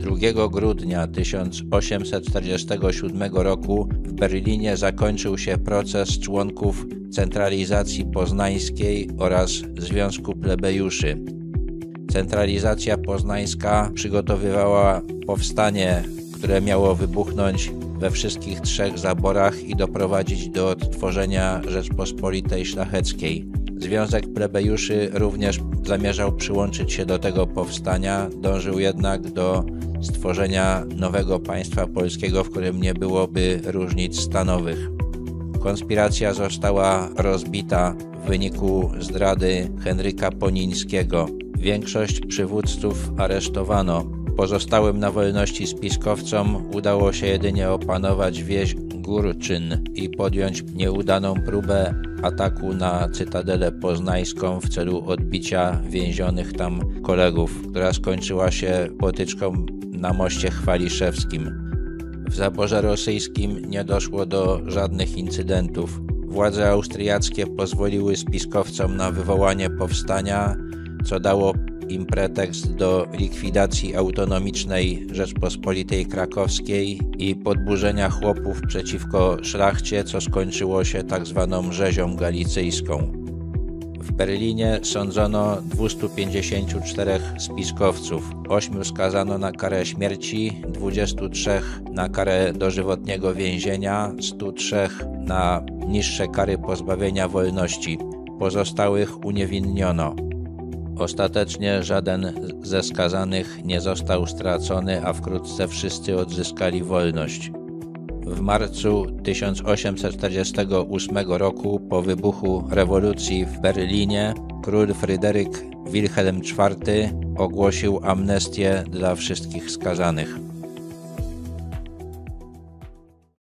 2 grudnia 1847 roku w Berlinie zakończył się proces członków centralizacji poznańskiej oraz Związku Plebejuszy. Centralizacja poznańska przygotowywała powstanie, które miało wybuchnąć we wszystkich trzech zaborach i doprowadzić do odtworzenia Rzeczpospolitej Szlacheckiej. Związek Plebejuszy również zamierzał przyłączyć się do tego powstania, dążył jednak do stworzenia nowego państwa polskiego, w którym nie byłoby różnic stanowych. Konspiracja została rozbita w wyniku zdrady Henryka Ponińskiego. Większość przywódców aresztowano. Pozostałym na wolności spiskowcom udało się jedynie opanować wieś Górczyn i podjąć nieudaną próbę ataku na Cytadelę Poznańską w celu odbicia więzionych tam kolegów, która skończyła się potyczką na moście Chwaliszewskim. W zaborze rosyjskim nie doszło do żadnych incydentów. Władze austriackie pozwoliły spiskowcom na wywołanie powstania, co dało im pretekst do likwidacji autonomicznej Rzeczpospolitej Krakowskiej i podburzenia chłopów przeciwko szlachcie, co skończyło się tak zwaną rzezią galicyjską. W Berlinie sądzono 254 spiskowców. 8 skazano na karę śmierci, 23 na karę dożywotniego więzienia, 103 na niższe kary pozbawienia wolności. Pozostałych uniewinniono. Ostatecznie żaden ze skazanych nie został stracony, a wkrótce wszyscy odzyskali wolność. W marcu 1848 roku, po wybuchu rewolucji w Berlinie, król Fryderyk Wilhelm IV ogłosił amnestię dla wszystkich skazanych.